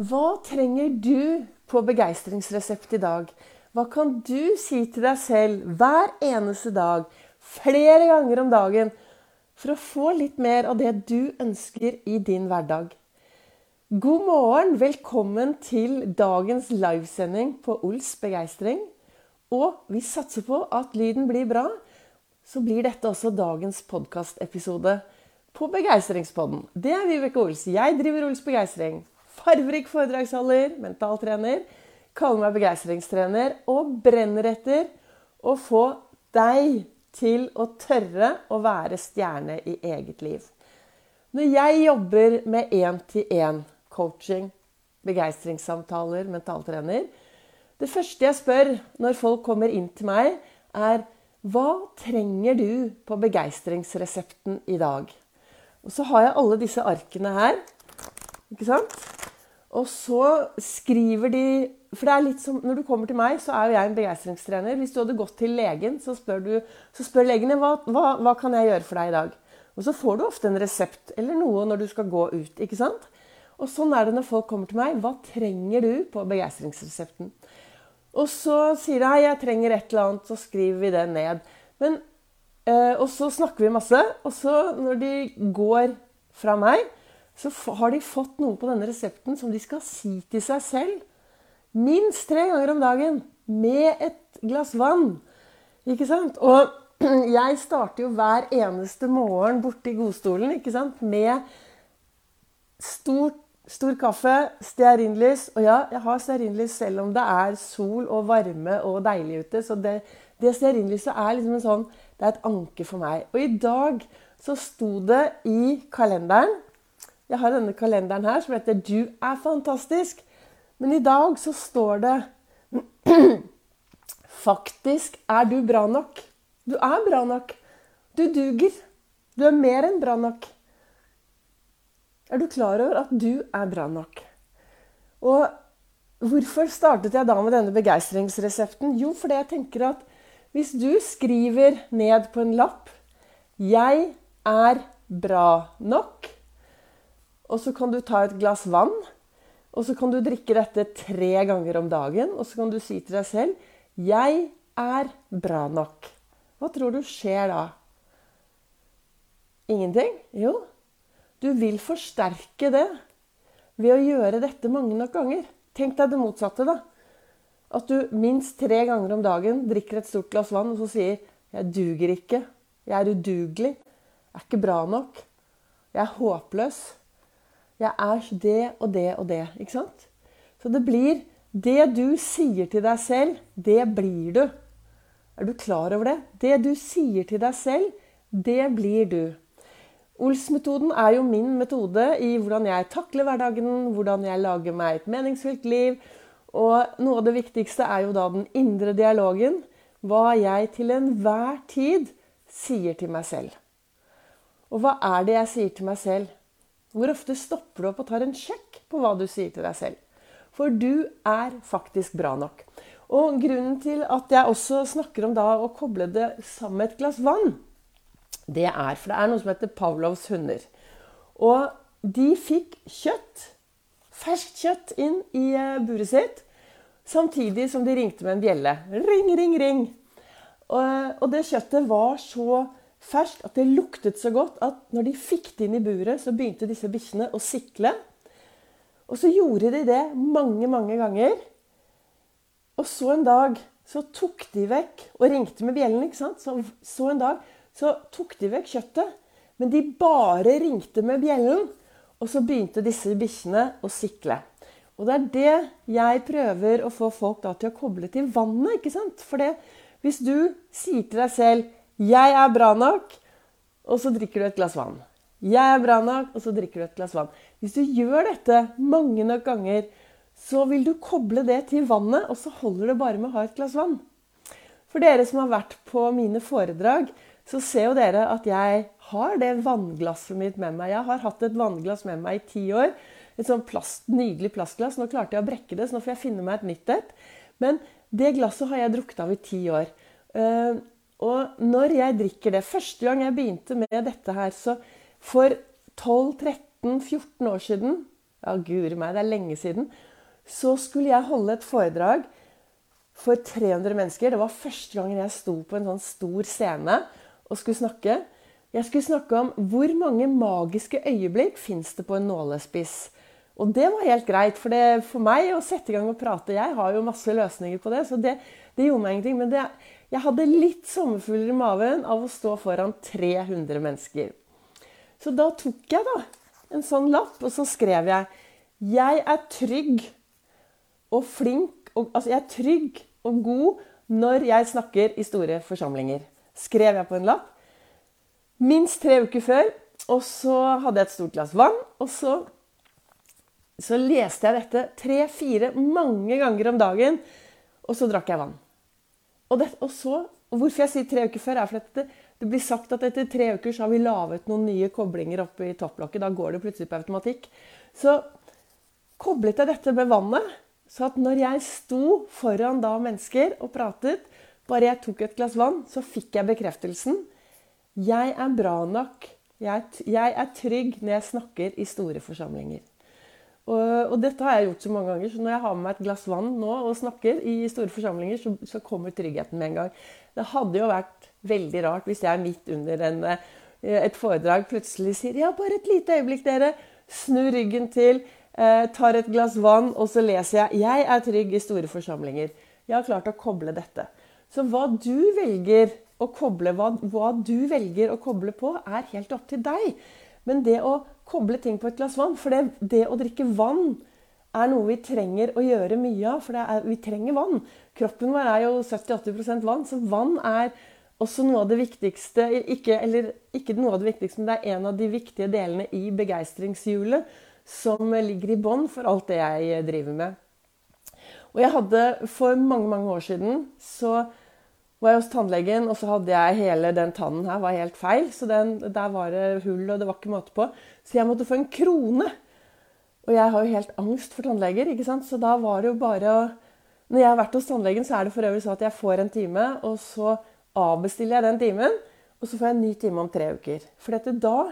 Hva trenger du på begeistringsresept i dag? Hva kan du si til deg selv hver eneste dag, flere ganger om dagen, for å få litt mer av det du ønsker i din hverdag? God morgen! Velkommen til dagens livesending på Ols begeistring. Og vi satser på at lyden blir bra. Så blir dette også dagens podkastepisode på Begeistringspodden. Det er Vibeke Ols. Jeg driver Ols Begeistring farverik foredragsholder, mentaltrener, kaller meg begeistringstrener og brenner etter å få deg til å tørre å være stjerne i eget liv. Når jeg jobber med én-til-én-coaching, begeistringssamtaler, mentaltrener Det første jeg spør når folk kommer inn til meg, er hva trenger du på begeistringsresepten i dag? Og så har jeg alle disse arkene her. Ikke sant? Og så skriver de For det er litt som Når du kommer til meg, så er jo jeg en begeistringstrener. Hvis du hadde gått til legen, så spør, du, så spør legene hva, hva, hva kan jeg gjøre for deg i dag. Og så får du ofte en resept eller noe når du skal gå ut. ikke sant? Og sånn er det når folk kommer til meg. Hva trenger du på begeistringsresepten? Og så sier de jeg trenger et eller annet, så skriver vi det ned. Men, øh, og så snakker vi masse. Og så når de går fra meg, så har de fått noe på denne resepten som de skal si til seg selv minst tre ganger om dagen med et glass vann. Ikke sant? Og jeg starter jo hver eneste morgen borte i godstolen ikke sant? med stor, stor kaffe, stearinlys. Og ja, jeg har stearinlys selv om det er sol og varme og deilig ute. Så det, det stearinlyset er liksom en sånn Det er et anker for meg. Og i dag så sto det i kalenderen jeg har denne kalenderen her som heter 'Du er fantastisk'. Men i dag så står det 'Faktisk er du bra nok'. Du er bra nok. Du duger. Du er mer enn bra nok. Er du klar over at du er bra nok? Og hvorfor startet jeg da med denne begeistringsresepten? Jo, fordi jeg tenker at hvis du skriver ned på en lapp 'Jeg er bra nok', og så kan du ta et glass vann. Og så kan du drikke dette tre ganger om dagen. Og så kan du si til deg selv 'Jeg er bra nok'. Hva tror du skjer da? Ingenting? Jo, du vil forsterke det ved å gjøre dette mange nok ganger. Tenk deg det motsatte, da. At du minst tre ganger om dagen drikker et stort glass vann og så sier 'Jeg duger ikke'. 'Jeg er udugelig'. 'Jeg er ikke bra nok'. 'Jeg er håpløs'. Jeg er det og det og det. Ikke sant? Så det blir Det du sier til deg selv, det blir du. Er du klar over det? Det du sier til deg selv, det blir du. Ols-metoden er jo min metode i hvordan jeg takler hverdagen, hvordan jeg lager meg et meningsfylt liv. Og noe av det viktigste er jo da den indre dialogen. Hva jeg til enhver tid sier til meg selv. Og hva er det jeg sier til meg selv? Hvor ofte stopper du opp og tar en sjekk på hva du sier til deg selv? For du er faktisk bra nok. Og grunnen til at jeg også snakker om da å koble det sammen med et glass vann, det er for det er noe som heter Pavlovs hunder. Og de fikk kjøtt, ferskt kjøtt, inn i eh, buret sitt. Samtidig som de ringte med en bjelle. Ring, ring, ring. Og, det kjøttet var så ferskt at det luktet så godt at når de fikk det inn i buret, så begynte disse bikkjene å sikle. Og så gjorde de det mange, mange ganger. Og så en dag så tok de vekk Og ringte med bjellen, ikke sant? Så, så en dag så tok de vekk kjøttet. Men de bare ringte med bjellen, og så begynte disse bikkjene å sikle. Og det er det jeg prøver å få folk til å koble til vannet. ikke sant? For hvis du sier til deg selv 'Jeg er bra nok', og så drikker du et glass vann. 'Jeg er bra nok', og så drikker du et glass vann. Hvis du gjør dette mange nok ganger, så vil du koble det til vannet, og så holder det bare med å ha et glass vann. For dere som har vært på mine foredrag, så ser jo dere at jeg har det vannglasset mitt med meg. Jeg har hatt et vannglass med meg i ti år. Et sånn plast, nydelig plastglass. Nå klarte jeg å brekke det, så nå får jeg finne meg et nytt et. Men det glasset har jeg drukket av i ti år. Og når jeg drikker det Første gang jeg begynte med dette her, så for 12-13-14 år siden ja, guri meg, det er lenge siden, så skulle jeg holde et foredrag for 300 mennesker. Det var første gangen jeg sto på en sånn stor scene og skulle snakke. Jeg skulle snakke om hvor mange magiske øyeblikk fins det på en nålespiss. Og det var helt greit, for det, for meg å sette i gang og prate Jeg har jo masse løsninger på det, så det, det gjorde meg ingenting. Men det, jeg hadde litt sommerfugler i maven av å stå foran 300 mennesker. Så da tok jeg da en sånn lapp, og så skrev jeg 'Jeg er trygg og flink og, Altså, jeg er trygg og god når jeg snakker i store forsamlinger. Skrev jeg på en lapp. Minst tre uker før. Og så hadde jeg et stort glass vann. Og så, så leste jeg dette tre-fire mange ganger om dagen. Og så drakk jeg vann. Og, det, og så, Hvorfor jeg sier tre uker før, er fordi det, det blir sagt at etter tre uker så har vi laget noen nye koblinger oppe i topplokket. Da går det plutselig på automatikk. Så koblet jeg dette med vannet. Så at når jeg sto foran da mennesker og pratet, bare jeg tok et glass vann, så fikk jeg bekreftelsen. Jeg er bra nok. Jeg er trygg når jeg snakker i store forsamlinger. Og, og, dette har jeg gjort så mange ganger, så når jeg har med meg et glass vann nå og snakker i store forsamlinger, så, så kommer tryggheten med en gang. Det hadde jo vært veldig rart hvis jeg midt under en, eh, et foredrag plutselig sier ja, bare et lite øyeblikk, dere. Snur ryggen til, eh, tar et glass vann, og så leser jeg 'Jeg er trygg i store forsamlinger'. Jeg har klart å koble dette. Så hva du velger å koble, hva, hva du velger å koble på, er helt opp til deg. Men det å koble ting på et glass vann For det, det å drikke vann er noe vi trenger å gjøre mye av. For er, vi trenger vann. Kroppen vår er jo 70-80 vann, så vann er også noe av det viktigste ikke, Eller ikke noe av det viktigste, men det er en av de viktige delene i begeistringshjulet som ligger i bånn for alt det jeg driver med. Og jeg hadde For mange mange år siden så var jeg hos tannlegen, og så hadde jeg hele den tannen her var helt feil. Så den, der var det hull, og det var ikke måte på. Så jeg måtte få en krone. Og jeg har jo helt angst for tannleger, ikke sant? så da var det jo bare å Når jeg har vært hos tannlegen, så er det for øvrig sånn at jeg får en time, og så avbestiller jeg den timen, og så får jeg en ny time om tre uker. For dette da,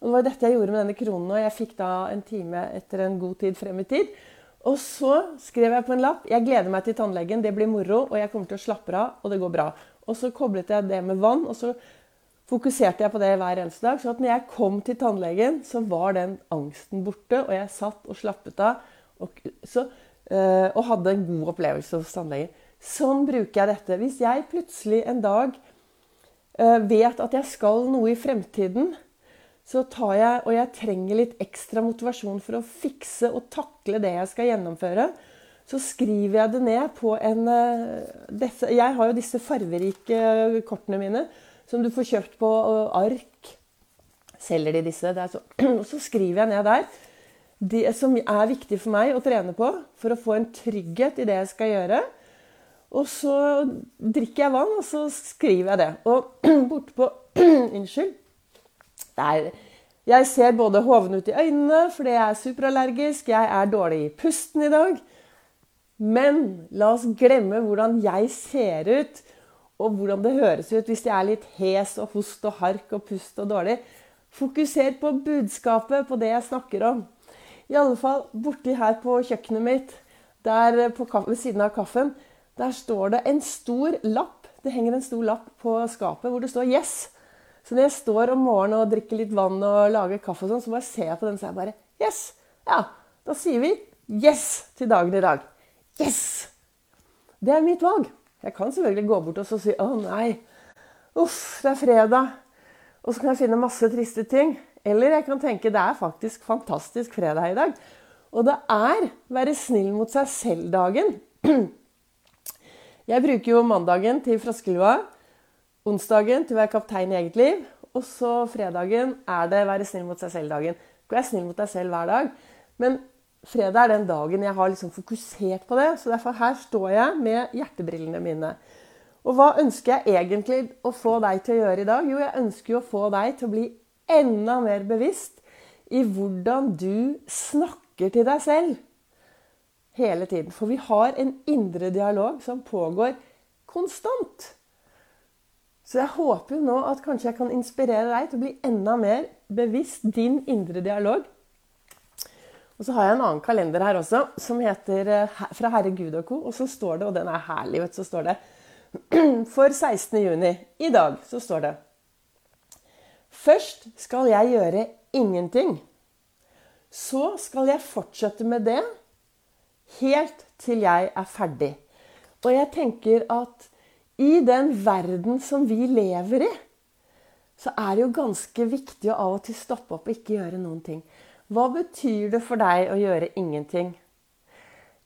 og Det var dette jeg gjorde med denne kronen. og Jeg fikk da en time etter en god tid frem i tid. Og så skrev jeg på en lapp jeg gleder meg til tannlegen, det blir moro, og jeg kommer til å slappe av, og det går bra. Og så koblet jeg det med vann, og så fokuserte jeg på det hver eneste dag. Så at når jeg kom til tannlegen, så var den angsten borte, og jeg satt og slappet av. Og, så, øh, og hadde en god opplevelse hos tannlegen. Sånn bruker jeg dette. Hvis jeg plutselig en dag øh, vet at jeg skal noe i fremtiden, så tar jeg, og jeg trenger litt ekstra motivasjon for å fikse og takle det jeg skal gjennomføre, så skriver jeg det ned på en disse, Jeg har jo disse farverike kortene mine som du får kjøpt på uh, ark. Selger de disse. Så, og så skriver jeg ned der det som er viktig for meg å trene på for å få en trygghet i det jeg skal gjøre. Og så drikker jeg vann, og så skriver jeg det. Og bortpå Unnskyld. Der. Jeg ser både hoven ut i øynene fordi jeg er superallergisk. Jeg er dårlig i pusten i dag. Men la oss glemme hvordan jeg ser ut, og hvordan det høres ut hvis jeg er litt hes og host og hark og pust og dårlig. Fokuser på budskapet, på det jeg snakker om. I alle fall borti her på kjøkkenet mitt, der på, ved siden av kaffen, der står det en stor lapp. Det henger en stor lapp på skapet hvor det står 'Yes'. Så når jeg står om morgenen og drikker litt vann og lager kaffe, og sånn, så bare ser jeg på den så jeg bare Yes! Ja, da sier vi yes til dagen i dag. Yes! Det er mitt valg. Jeg kan selvfølgelig gå bort og si 'Å, nei. Uff, det er fredag.' Og så kan jeg finne masse triste ting. Eller jeg kan tenke det er faktisk fantastisk fredag i dag. Og det er være snill mot seg selv-dagen. Jeg bruker jo mandagen til froskelua, onsdagen til å være kaptein i eget liv, og så fredagen er det være snill mot seg selv-dagen. Du er snill mot deg selv hver dag, men fredag er den dagen jeg har liksom fokusert på det. Så derfor her står jeg med hjertebrillene mine. Og hva ønsker jeg egentlig å få deg til å gjøre i dag? Jo, jeg ønsker å få deg til å bli enda mer bevisst i hvordan du snakker til deg selv hele tiden. For vi har en indre dialog som pågår konstant. Så jeg håper jo nå at kanskje jeg kan inspirere deg til å bli enda mer bevisst din indre dialog. Og så har jeg en annen kalender her også, som heter eh, Fra Herre Gud og co. Og så står det, og den er herlig, vet du, så står det For 16. juni i dag så står det Først skal jeg gjøre ingenting. Så skal jeg fortsette med det helt til jeg er ferdig. Og jeg tenker at i den verden som vi lever i, så er det jo ganske viktig å av og til stoppe opp og ikke gjøre noen ting. Hva betyr det for deg å gjøre ingenting?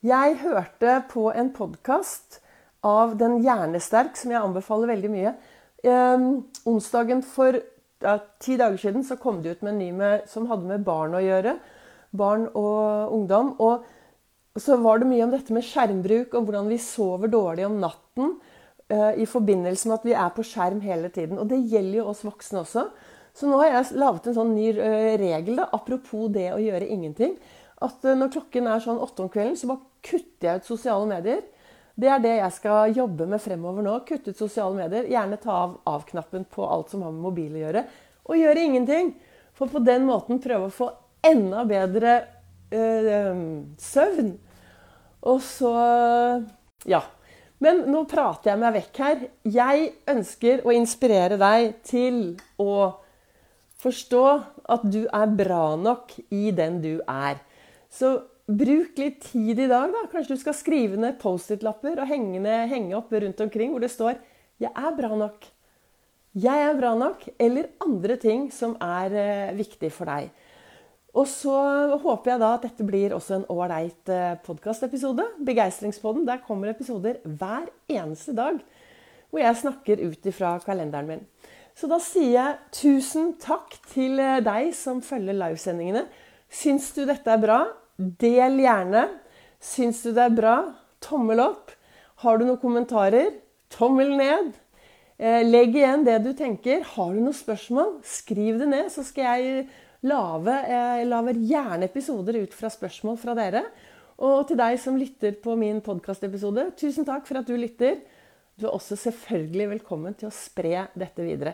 Jeg hørte på en podkast av Den hjernesterk, som jeg anbefaler veldig mye. Eh, onsdagen for ja, ti dager siden så kom det ut med en ny med, som hadde med barn å gjøre. Barn og ungdom. Og så var det mye om dette med skjermbruk og hvordan vi sover dårlig om natten i forbindelse med at vi er på skjerm hele tiden. Og det gjelder jo oss voksne også. Så nå har jeg laget en sånn ny uh, regel, da, apropos det å gjøre ingenting. At uh, når klokken er sånn åtte om kvelden, så bare kutter jeg ut sosiale medier. Det er det jeg skal jobbe med fremover nå. Kutte ut sosiale medier. Gjerne ta av av-knappen på alt som har med mobil å gjøre. Og gjøre ingenting. For på den måten prøve å få enda bedre øh, søvn. Og så Ja. Men nå prater jeg meg vekk her. Jeg ønsker å inspirere deg til å forstå at du er bra nok i den du er. Så Bruk litt tid i dag. da. Kanskje du skal skrive ned Post-It-lapper og henge, ned, henge, opp rundt omkring hvor det står 'Jeg er bra nok'. 'Jeg er bra nok', eller andre ting som er eh, viktig for deg. Og så håper jeg da at dette blir også en ålreit eh, podkastepisode. Begeistringspodden. Der kommer episoder hver eneste dag hvor jeg snakker ut ifra kalenderen min. Så da sier jeg tusen takk til eh, deg som følger livesendingene. Syns du dette er bra? Del gjerne. Syns du det er bra? Tommel opp. Har du noen kommentarer? Tommel ned. Eh, legg igjen det du tenker. Har du noen spørsmål? Skriv det ned, så skal jeg lage Jeg lager gjerne episoder ut fra spørsmål fra dere. Og til deg som lytter på min podkastepisode, tusen takk for at du lytter. Du er også selvfølgelig velkommen til å spre dette videre.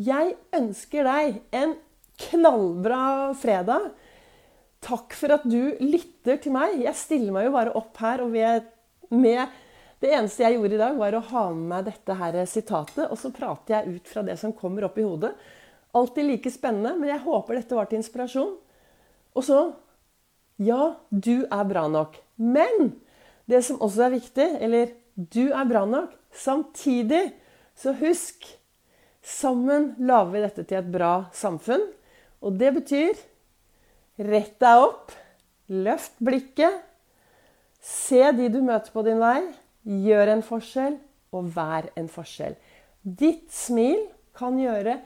Jeg ønsker deg en knallbra fredag. Takk for at du lytter til meg. Jeg stiller meg jo bare opp her og ved, med Det eneste jeg gjorde i dag, var å ha med meg dette her sitatet, og så prater jeg ut fra det som kommer opp i hodet. Alltid like spennende, men jeg håper dette var til inspirasjon. Og så Ja, du er bra nok. Men det som også er viktig, eller du er bra nok, samtidig så husk Sammen lager vi dette til et bra samfunn. Og det betyr Rett deg opp. Løft blikket. Se de du møter på din vei. Gjør en forskjell, og vær en forskjell. Ditt smil kan gjøre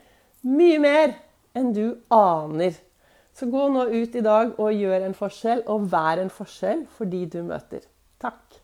mye mer enn du aner. Så gå nå ut i dag og gjør en forskjell, og vær en forskjell for de du møter. Takk.